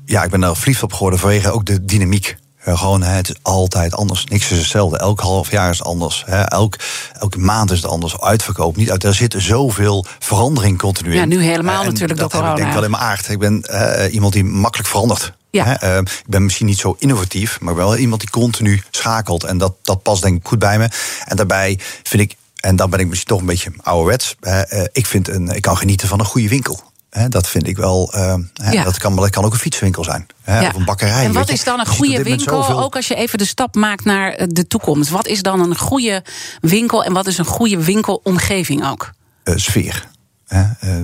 ja, ik ben er verliefd op geworden vanwege ook de dynamiek. Eh, gewoon, het is altijd anders. Niks is hetzelfde. Elk half jaar is het anders. Hè. Elk, elke maand is het anders. Uitverkoop, niet uit. Er zit zoveel verandering continu in. Ja, nu helemaal Eh, en natuurlijk dat heb ik denk wel in mijn aard. Ik ben eh, iemand die makkelijk verandert. Ja. Ik ben misschien niet zo innovatief, maar wel iemand die continu schakelt. En dat, dat past denk ik goed bij me. En daarbij vind ik, en dan ben ik misschien toch een beetje ouderwets. ik, vind een, ik kan genieten van een goede winkel. Dat vind ik wel. eh, Ja. dat, kan, dat kan ook een fietswinkel zijn. Ja. Of een bakkerij. En wat is dan een goede winkel? zoveel- Ook als je even de stap maakt naar eh, de toekomst. Wat is dan een goede winkel en wat is een goede winkelomgeving ook? eh, sfeer.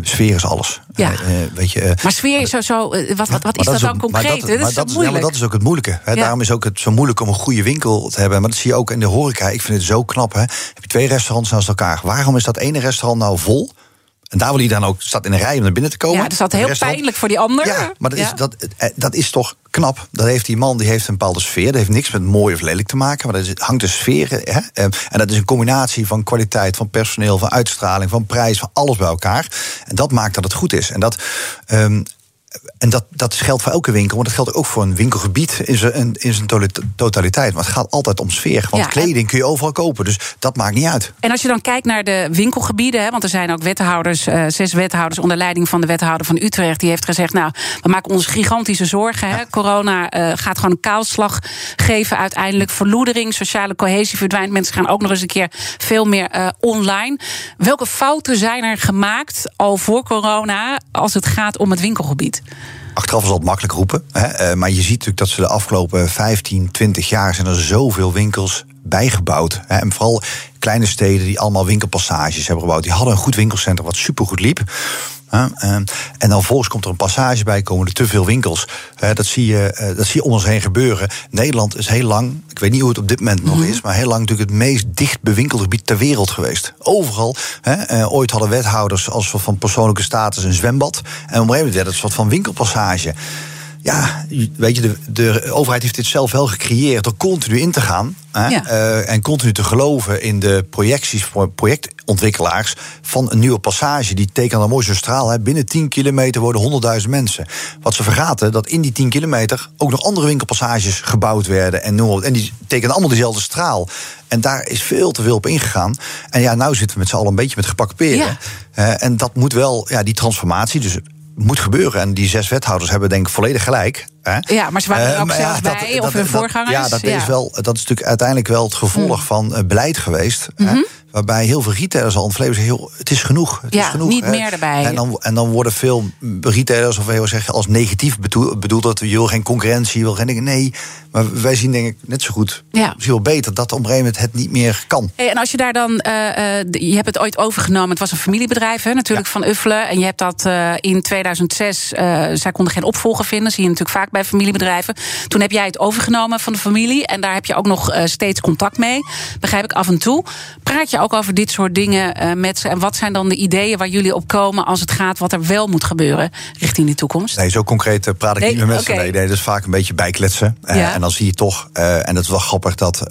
Sfeer is alles. Ja. Weet je, Maar sfeer is zo, zo wat, wat, wat is dat dan concreet? maar dat- is dat moeilijk. maar dat is ook het moeilijke. Ja. Daarom is ook het zo moeilijk om een goede winkel te hebben. Maar dat zie je ook in de horeca. Ik vind het zo knap. Heb je twee restaurants naast elkaar. Waarom is dat ene restaurant nou vol? En daar wil hij dan ook, staat in een rij om naar binnen te komen. ja, dat is heel pijnlijk voor die ander. Ja, maar dat, Ja. Is, dat, eh, dat is toch knap. Dat heeft die man, die heeft een bepaalde sfeer. Dat heeft niks met mooi of lelijk te maken. Maar dat is, hangt de sfeer. Hè? Eh, En dat is een combinatie van kwaliteit, van personeel, van uitstraling, van prijs, van alles bij elkaar. En dat maakt dat het goed is. En dat. ehm, en dat, dat geldt voor elke winkel, maar dat geldt ook voor een winkelgebied in zijn, in zijn totaliteit. Maar het gaat altijd om sfeer. Want Ja, kleding kun je overal kopen, dus dat maakt niet uit. En als je dan kijkt naar de winkelgebieden, hè, want er zijn ook wethouders, eh, zes wethouders onder leiding van de wethouder van Utrecht, die heeft gezegd: Nou, we maken ons gigantische zorgen. Hè. Corona eh, gaat gewoon een kaalslag geven uiteindelijk. Verloedering, sociale cohesie verdwijnt. Mensen gaan ook nog eens een keer veel meer eh, online. Welke fouten zijn er gemaakt al voor corona als het gaat om het winkelgebied? Achteraf is dat makkelijk roepen. Hè? eh, maar je ziet natuurlijk dat ze de afgelopen 15, 20 jaar... zijn er zoveel winkels bijgebouwd. Hè? En vooral kleine steden die allemaal winkelpassages hebben gebouwd. Die hadden een goed winkelcentrum wat supergoed liep. Hè? Eh, en dan vervolgens komt er een passage bij, komen er te veel winkels. Dat, zie je, eh, dat zie je om ons heen gebeuren. Nederland is heel lang, ik weet niet hoe het op dit moment nog is... maar heel lang natuurlijk het meest dicht bewinkelde gebied ter wereld geweest. Overal. Hè? eh, ooit hadden wethouders als van persoonlijke status een zwembad. En op een gegeven moment werd het een soort van winkelpassage. Ja, weet je, de, de overheid heeft dit zelf wel gecreëerd door continu in te gaan. Hè, Ja. eh, en continu te geloven in de projecties voor projectontwikkelaars van een nieuwe passage. Die tekenen dan mooi zo'n straal. Hè. Binnen 10 kilometer worden 100.000 mensen. Wat ze vergaten, dat in die 10 kilometer ook nog andere winkelpassages gebouwd werden. En, noem en die tekenen allemaal dezelfde straal. En daar is veel te veel op ingegaan. En ja, nou zitten we met z'n allen een beetje met gepakken peren. Ja. Eh, en dat moet wel, ja, die transformatie, dus moet gebeuren. En die zes wethouders hebben denk ik volledig gelijk. Hè? Ja, maar ze waren er Eh, ook maar zelfs bij, of hun voorgangers. Ja, dat Ja. is wel, dat is natuurlijk uiteindelijk wel het gevolg van eh, beleid geweest. Mhm. Hè? Waarbij heel veel retailers al zeggen... Heel, het is genoeg, het Ja, is genoeg. niet hè. meer erbij. En dan, en dan worden veel retailers, of heel zeggen, als negatief bedoeld... bedoeld dat je wil geen concurrentie, je wil geen dingen. Nee, maar wij zien denk ik net zo goed, Ja. misschien wel beter... dat op een gegeven moment het niet meer kan. Hey, en als je daar dan, eh, eh, je hebt het ooit overgenomen, het was een familiebedrijf hè, natuurlijk van Uffelen. En je hebt dat eh, in 2006, eh, zij konden geen opvolger vinden, zie je natuurlijk vaak bij familiebedrijven. Toen heb jij het overgenomen van de familie en daar heb je ook nog steeds contact mee, begrijp ik af en toe. Praat je ook over dit soort dingen eh, met ze en wat zijn dan de ideeën waar jullie op komen als het gaat wat er wel moet gebeuren richting de toekomst? Nee, zo concreet eh, praat ik Nee, niet meer met ze. oké. Nee, nee, dat is vaak een beetje bijkletsen. Eh, Ja. en dan zie je toch, en dat is wel grappig, dat...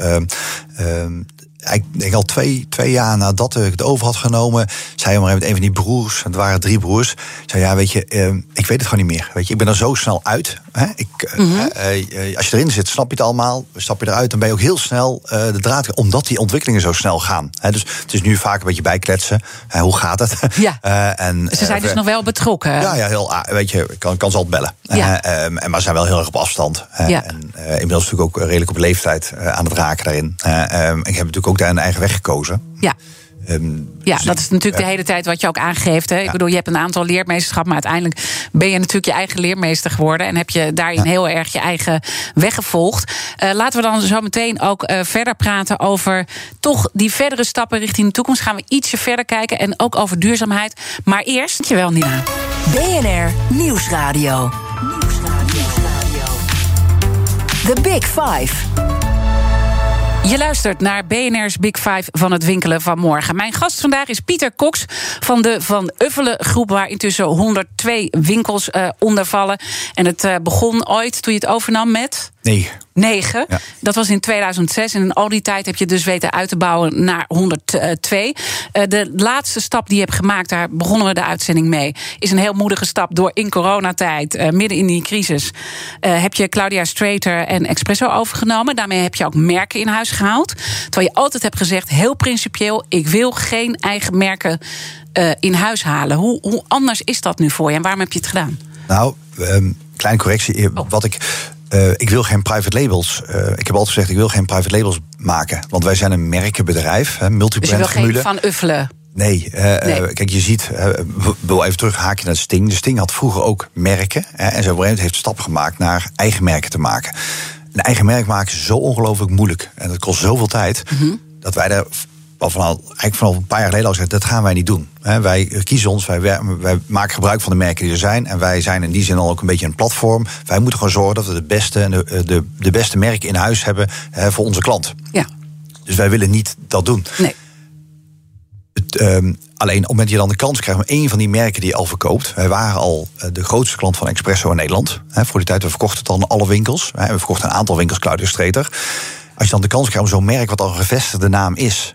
ik denk al twee, twee jaar nadat ik het over had genomen, zei maar met een van die broers, het waren drie broers, zei ja, weet je, ehm, ik weet het gewoon niet meer. Weet je, ik ben er zo snel uit. Hè? Ik, eh, Mhm. eh, eh, als je erin zit, snap je het allemaal. Stap je eruit, dan ben je ook heel snel de draad, omdat die ontwikkelingen zo snel gaan. Hè? Dus het is nu vaak een beetje bijkletsen. Hè, hoe gaat het? Ja. En, Ze zijn dus nog wel betrokken. ja, ja, heel, ah, weet je, ik kan, kan ze altijd bellen. Ja. Eh, ehm, en maar ze zijn wel heel erg op afstand. Ja. En inmiddels natuurlijk ook redelijk op leeftijd aan het raken daarin. Eh, ehm, ik heb natuurlijk ook daar een eigen weg gekozen. Ja. Ehm, Ja, dus dat ik- is natuurlijk ja. de hele tijd wat je ook aangeeft. Hè? Ik bedoel, je hebt een aantal leermeesterschap, maar uiteindelijk ben je natuurlijk je eigen leermeester geworden. En heb je daarin heel erg je eigen weg gevolgd. Eh, laten we dan zo meteen ook eh, verder praten over toch die verdere stappen richting de toekomst. Gaan we ietsje verder kijken en ook over duurzaamheid. Maar eerst, dankjewel Nina. BNR Nieuwsradio. The Big Five. Je luistert naar BNR's Big Five van het winkelen van morgen. Mijn gast vandaag is Pieter Cox van de Van Uffelen groep... waar intussen 102 winkels eh, onder vallen. En het eh, begon ooit toen je het overnam met... Nee, 9. Ja. Dat was in 2006. En in al die tijd heb je dus weten uit te bouwen naar 102. Eh, de laatste stap die je hebt gemaakt, daar begonnen we de uitzending mee, is een heel moedige stap door in coronatijd, eh, midden in die crisis, eh, heb je Claudia Strater en Expresso overgenomen. Daarmee heb je ook merken in huis gehaald. Terwijl je altijd hebt gezegd, heel principieel, ik wil geen eigen merken in huis halen. Hoe, hoe anders is dat nu voor je en waarom heb je het gedaan? nou, ehm, kleine correctie. Oh. Wat ik, eh, ik wil geen private labels. eh, ik heb altijd gezegd, ik wil geen private labels maken. Want wij zijn een merkenbedrijf, hè, Dus je multibrand wil geen formule. van uffelen. Nee, eh, Nee. kijk, je ziet, wil even terug haakje naar Sting. De Sting had vroeger ook merken. Hè, en zo heeft stap gemaakt naar eigen merken te maken. Een eigen merk maken is zo ongelooflijk moeilijk. En dat kost zoveel tijd. Mhm. Dat wij daar al vanaf, eigenlijk vanaf een paar jaar geleden al gezegd, dat gaan wij niet doen. Wij kiezen ons, wij, maken gebruik van de merken die er zijn. En wij zijn in die zin al ook een beetje een platform. Wij moeten gewoon zorgen dat we de beste, en de, de, de beste merken in huis hebben voor onze klant. Ja, Dus wij willen niet dat doen. nee. Het, ehm, alleen op het moment dat je dan de kans krijgt om één van die merken die je al verkoopt. Wij waren al eh, de grootste klant van Expresso in Nederland. Hè, voor die tijd, we verkochten het aan alle winkels. Hè, we verkochten een aantal winkels, Claudia Streeter. Als je dan de kans krijgt om zo'n merk wat al een gevestigde naam is,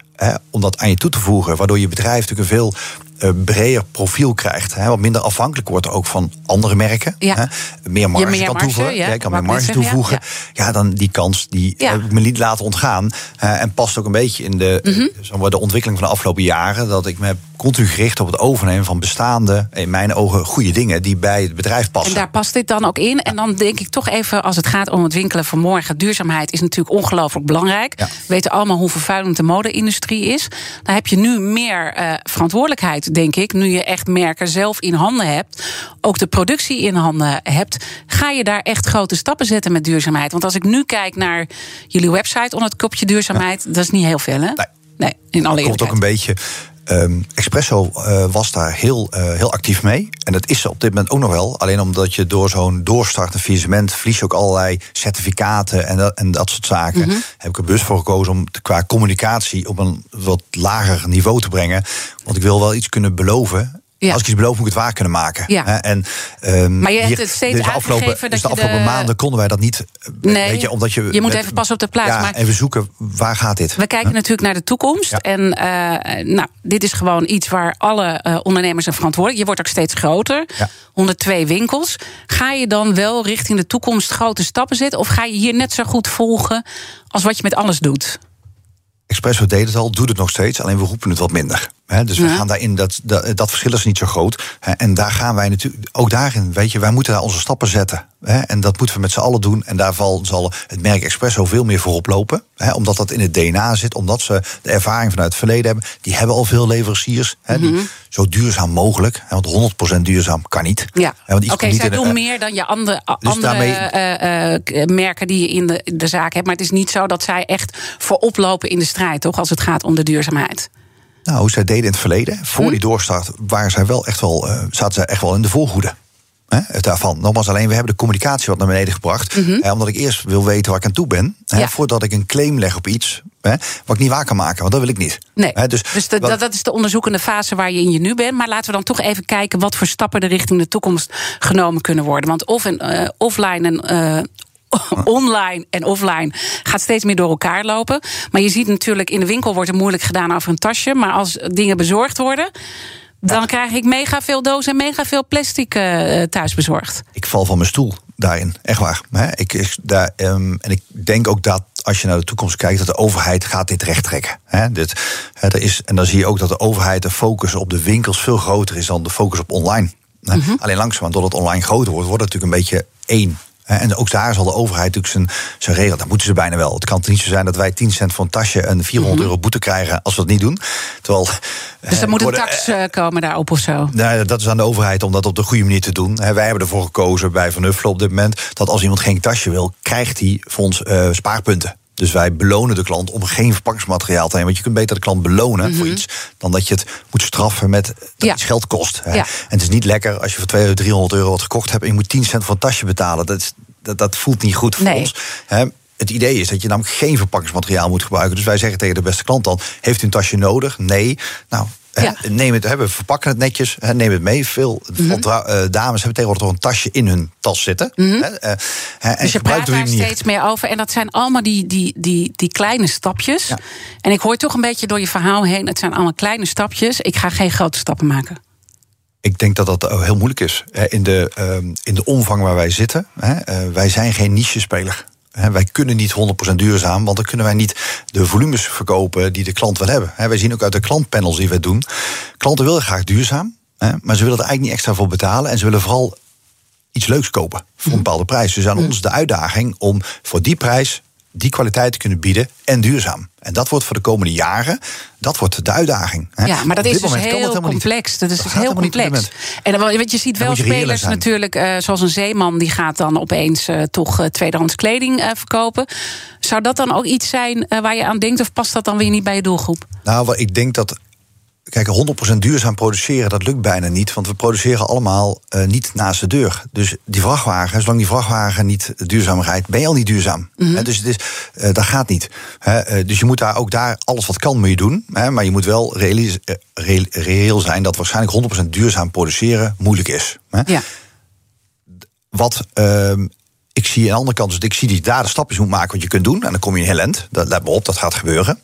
om dat aan je toe te voegen, waardoor je bedrijf natuurlijk een veel breder profiel krijgt. Hè, wat minder afhankelijk wordt ook van andere merken. Ja. Hè, meer marge meer kan marge, toevoegen. ja, kan meer marge toevoegen. Ja. dan die kans die heb ik me niet laten ontgaan. Eh, en past ook een beetje in de, Mhm. zeg maar, de ontwikkeling van de afgelopen jaren. Dat ik me heb continu gericht op het overnemen van bestaande, in mijn ogen, goede dingen die bij het bedrijf passen. En daar past dit dan ook in. En dan denk ik toch even, als het gaat om het winkelen van morgen... duurzaamheid is natuurlijk ongelooflijk belangrijk. We weten allemaal hoe vervuilend de mode-industrie is. Dan heb je nu meer eh, verantwoordelijkheid, denk ik. Nu je echt merken zelf in handen hebt. Ook de productie in handen hebt. Ga je daar echt grote stappen zetten met duurzaamheid? Want als ik nu kijk naar jullie website onder het kopje duurzaamheid... dat is niet heel veel, hè? Nee. Nee, in alle komt ook een beetje. Ehm, Expresso eh, was daar heel, eh, heel actief mee. En dat is ze op dit moment ook nog wel. Alleen omdat je door zo'n doorstartend faillissement... verlies je ook allerlei certificaten en dat, en dat soort zaken. Mhm. Heb ik er bewust voor gekozen om te- qua communicatie... op een wat lager niveau te brengen. Want ik wil wel iets kunnen beloven... Ja. Als ik iets beloof, moet ik het waar kunnen maken. Ja. En, ehm, Maar je hebt het steeds deze afgelopen, aangegeven dat dus de afgelopen de- maanden konden wij dat niet. eh, Nee, weet je, omdat je, je moet met- even passen op de plaats, Ja, maar- even zoeken, waar gaat dit? We kijken natuurlijk naar de toekomst. Ja. En eh, nou, dit is gewoon iets waar alle eh, ondernemers zijn verantwoordelijk. Je wordt ook steeds groter. Ja. 102 winkels. Ga je dan wel richting de toekomst grote stappen zetten? Of ga je hier net zo goed volgen als wat je met alles doet? Expresso deed het al, doet het nog steeds, alleen we roepen het wat minder. Hè, dus we gaan daarin, dat, dat, dat verschil is niet zo groot. Hè, en daar gaan wij natuurlijk, ook daarin, weet je, wij moeten daar onze stappen zetten. Hè, en dat moeten we met z'n allen doen. En daar zal het merk Expresso veel meer voorop lopen. Hè, omdat dat in het DNA zit, omdat ze de ervaring vanuit het verleden hebben. Die hebben al veel leveranciers. Die, mhm. Zo duurzaam mogelijk. Hè, want 100% duurzaam kan niet. Ja. Oké, okay, zij doen meer dan je andere, dus andere uh, uh, merken die je in de, de zaak hebt. Maar het is niet zo dat zij echt voorop lopen in de strijd, toch? Als het gaat om de duurzaamheid. Nou, zij deden in het verleden, voor hm? die doorstart, waren zij wel echt wel, uh, zaten zij echt wel in de voorhoede. Hè, daarvan. Nogmaals, alleen we hebben de communicatie wat naar beneden gebracht. Mhm. omdat ik eerst wil weten waar ik aan toe ben. Hè, Voordat ik een claim leg op iets. Hè, wat ik niet waar kan maken, want dat wil ik niet. Nee. Hè, dus, dus de, dat, dat is de onderzoekende fase waar je in je nu bent. Maar laten we dan toch even kijken wat voor stappen er richting de toekomst genomen kunnen worden. Want of een uh, offline en uh, online en offline gaat steeds meer door elkaar lopen. Maar je ziet natuurlijk, in de winkel wordt er moeilijk gedaan over een tasje. Maar als dingen bezorgd worden. Dan krijg ik mega veel dozen en mega veel plastic uh, thuis bezorgd. Ik val van mijn stoel daarin, echt waar. Ik, ik, daar, um, en ik denk ook dat als je naar de toekomst kijkt, dat de overheid gaat dit recht trekken. He, dit, he, er is, en dan zie je ook dat de overheid de focus op de winkels veel groter is dan de focus op online. Mm -hmm. Alleen langzaam, doordat het online groter wordt, wordt het natuurlijk een beetje één en ook daar zal de overheid natuurlijk zijn, zijn regel. Dat moeten ze bijna wel. Het kan niet zo zijn dat wij 10 cent voor een tasje en 400 mhm. euro boete krijgen als we dat niet doen. Terwijl, dus er moet een tax uh, komen daarop of zo? Nou, dat is aan de overheid om dat op de goede manier te doen. wij hebben ervoor gekozen bij Van Huffelen op dit moment dat als iemand geen tasje wil, krijgt hij voor ons uh, spaarpunten. Dus wij belonen de klant om geen verpakkingsmateriaal te nemen. Want je kunt beter de klant belonen voor mhm. iets... dan dat je het moet straffen met dat iets geld kost. Hè. En het is niet lekker als je voor 200, 300 euro wat gekocht hebt... en je moet 10 cent voor een tasje betalen. Dat, is, dat, dat voelt niet goed voor ons. Hè het idee is dat je namelijk geen verpakkingsmateriaal moet gebruiken. Dus wij zeggen tegen de beste klant dan: Heeft u een tasje nodig? Nee. Nou, ja. neem het, we verpakken het netjes, neem het mee. Veel mm -hmm. dames hebben tegenwoordig toch een tasje in hun tas zitten. Mm -hmm. en dus je praat daar steeds meer over. En dat zijn allemaal die, die, die, die kleine stapjes. En ik hoor toch een beetje door je verhaal heen... het zijn allemaal kleine stapjes. Ik ga geen grote stappen maken. Ik denk dat dat heel moeilijk is. In de, ehm, in de omvang waar wij zitten. Wij zijn geen niche-speler wij kunnen niet 100% duurzaam, want dan kunnen wij niet de volumes verkopen die de klant wil hebben. wij zien ook uit de klantpanels die wij doen. Klanten willen graag duurzaam, maar ze willen er eigenlijk niet extra voor betalen. En ze willen vooral iets leuks kopen voor een bepaalde prijs. Dus aan ons de uitdaging om voor die prijs die kwaliteit te kunnen bieden en duurzaam. En dat wordt voor de komende jaren, dat wordt de uitdaging. Ja, maar dat is dus heel complex. Dat is dus heel complex. En want je ziet wel spelers natuurlijk, uh, zoals een zeeman, die gaat dan opeens uh, toch uh, tweedehands kleding verkopen. Zou dat dan ook iets zijn waar je aan denkt, of past dat dan weer niet bij je doelgroep? Nou, ik denk dat Kijk, 100% duurzaam produceren, dat lukt bijna niet. Want we produceren allemaal uh, niet naast de deur. Dus die vrachtwagen, zolang die vrachtwagen niet duurzaam rijdt, ben je al niet duurzaam. Mm -hmm. dus het is, uh, dat gaat niet. Uh, dus je moet daar ook daar alles wat kan, moet je doen. maar je moet wel reëel zijn dat waarschijnlijk 100% duurzaam produceren moeilijk is. Ja. Wat ehm, ik zie aan de andere kant, dus ik zie je daar de stapjes moet maken wat je kunt doen. En dan kom je in heel end. Dat, let me op, dat gaat gebeuren.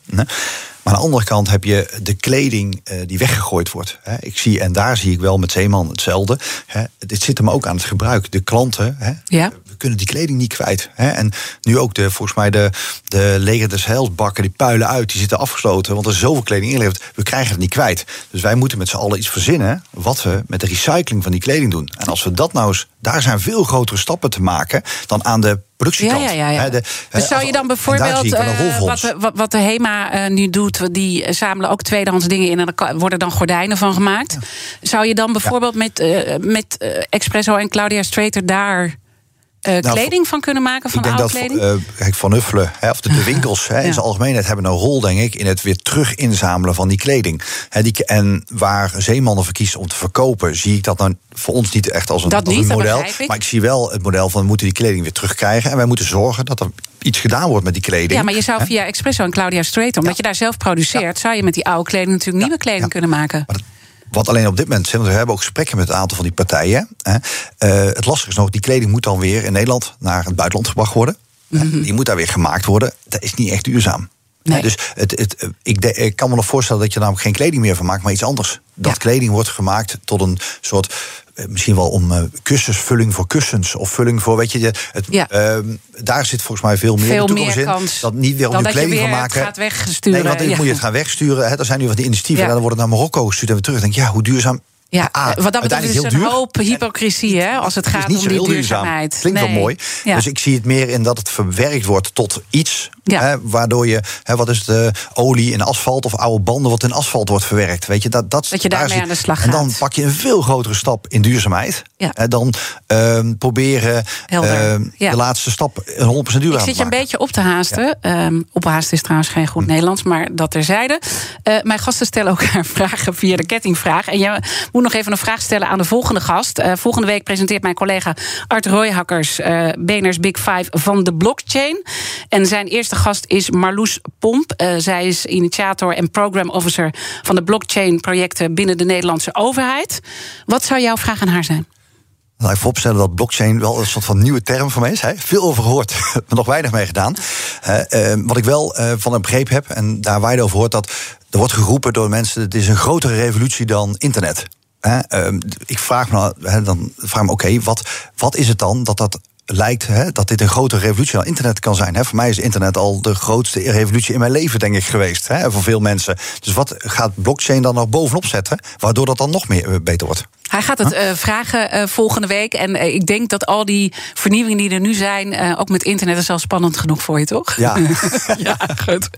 Maar aan de andere kant heb je de kleding uh, die weggegooid wordt. Hè. Ik zie, en daar zie ik wel met Zeeman hetzelfde. Hè. Dit zit hem ook aan het gebruik. De klanten, hè, ja. Kunnen die kleding niet kwijt. Hè. En nu ook de, volgens mij de, de leger des heilsbakken, die puilen uit, die zitten afgesloten. Want er is zoveel kleding ingeleverd, we krijgen het niet kwijt. Dus wij moeten met z'n allen iets verzinnen wat we met de recycling van die kleding doen. En als we dat nou eens, daar zijn veel grotere stappen te maken dan aan de productiekant. Ja, ja, ja, dus zou je dan bijvoorbeeld, uh, wat, wat, wat, de HEMA uh, nu doet, die samelen ook tweedehands dingen in en er worden dan gordijnen van gemaakt. Zou je dan bijvoorbeeld met, uh, met Expresso en Claudia Strater daar uh, kleding van kunnen maken van oude kleding? Dat, uh, kijk, Van Uffelen, hè, of de, de winkels hè, in zijn algemeenheid hebben een rol, denk ik, in het weer terug inzamelen van die kleding. Hè, die, en waar zeemannen verkiezen om te verkopen, zie ik dat nou voor ons niet echt als een, als een model. Maar ik zie wel het model van we moeten die kleding weer terugkrijgen. En wij moeten zorgen dat er iets gedaan wordt met die kleding. Ja, maar je zou via Expresso en Claudia Straton, omdat je daar zelf produceert, zou je met die oude kleding natuurlijk nieuwe kleding kunnen maken. Wat alleen op dit moment, we hebben ook gesprekken met een aantal van die partijen. Hè. Uh, het lastige is nog, die kleding moet dan weer in Nederland naar het buitenland gebracht worden. Mhm. Die moet daar weer gemaakt worden. Dat is niet echt duurzaam. Nee. Dus het, het, ik, de, ik, kan me nog voorstellen dat je namelijk geen kleding meer van maakt, maar iets anders. Dat kleding wordt gemaakt tot een soort eh, misschien wel om uh, kussensvulling voor kussens of vulling voor, weet je, het, Ja. ehm, daar zit volgens mij veel meer Veel de toekomst meer in. dat niet weer op dan je dat je kleding van het maken. gaat wegsturen, Nee, want dan ja. moet je het gaan wegsturen. Hè. Er zijn nu van die initiatieven. Ja. En dan wordt het naar Marokko gestuurd en weer terug. Dan denk ja, hoe duurzaam. Ja, Ah, eh, wat dat betreft is een duur. hoop hypocrisie hè, als het Het gaat is niet om die duurzaam. duurzaamheid. Klinkt wel Nee. mooi. Ja. Dus ik zie het meer in dat het verwerkt wordt tot iets. Ja. Hè, waardoor je, hè, wat is het, eh, olie in asfalt of oude banden wat in asfalt wordt verwerkt. Weet je, dat, dat, Dat je daar daarmee aan de slag En dan gaat. pak je een veel grotere stap in duurzaamheid. Ja. Hè, dan ehm, proberen ehm, Ja. de laatste stap 100% duurzaam Ik te zit je een maken. beetje op te haasten. Ehm ophaasten is trouwens geen Hm. goed Nederlands, maar dat terzijde. Eh mijn gasten stellen elkaar vragen via de kettingvraag. En je moet nog even een vraag stellen aan de volgende gast. Eh, volgende week presenteert mijn collega Art Royhakkers... eh BNR's Big Five van de blockchain. En zijn eerste gast is Marloes Pomp. Eh, zij is initiator en program officer... van de blockchain-projecten binnen de Nederlandse overheid. Wat zou jouw vraag aan haar zijn? Laat ik vooropstellen dat blockchain wel een soort van nieuwe term voor mij is. Hè. Veel over gehoord, maar nog weinig mee gedaan. Wat ik wel van een begrepen heb, en daar weinig over hoort... dat er wordt geroepen door mensen... het is een grotere revolutie dan internet. Hè, ehm, ik vraag me, hè, dan vraag me, oké, wat, wat is het dan dat dat lijkt hè, dat dit een grotere revolutie dan internet kan zijn. Hè. Voor mij is internet al de grootste revolutie in mijn leven, denk ik, geweest. Hè, voor veel mensen. Dus wat gaat blockchain dan nog bovenop zetten, waardoor dat dan nog meer eh, beter wordt? Hij gaat het eh, vragen eh, volgende week. En ik denk dat al die vernieuwingen die er nu zijn, ook met internet, is al spannend genoeg voor je, toch? Ja. ja, goed.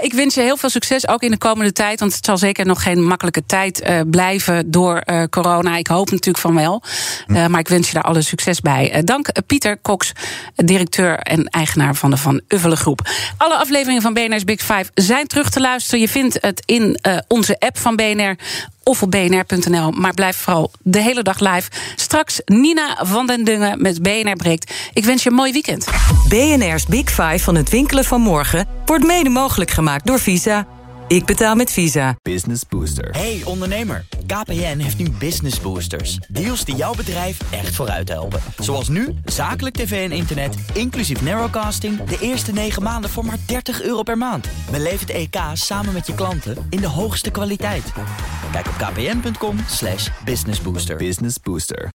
Ik wens je heel veel succes, ook in de komende tijd. Want het zal zeker nog geen makkelijke tijd blijven door corona. Ik hoop natuurlijk van wel. Eh, maar ik wens je daar alle succes bij. Dank Pieter Cox, directeur en eigenaar van de Van Uffelen Groep. Alle afleveringen van BNR's Big Five zijn terug te luisteren. Je vindt het in eh, onze app van BNR of op bnr.nl. Maar blijf vooral de hele dag live. Straks Nina van den Dungen met BNR Breekt. Ik wens je een mooi weekend. BNR's Big Five van het winkelen van morgen wordt mede mogelijk gemaakt door Visa. Ik betaal met Visa. Business Booster. Hey ondernemer, KPN heeft nu Business Boosters. Deals die jouw bedrijf echt vooruit helpen. Zoals nu, zakelijk tv en internet, inclusief narrowcasting... de eerste 9 maanden voor maar 30 euro per maand. Beleef het EK samen met je klanten in de hoogste kwaliteit. Kijk op kpn.com slash businessbooster. Business Booster.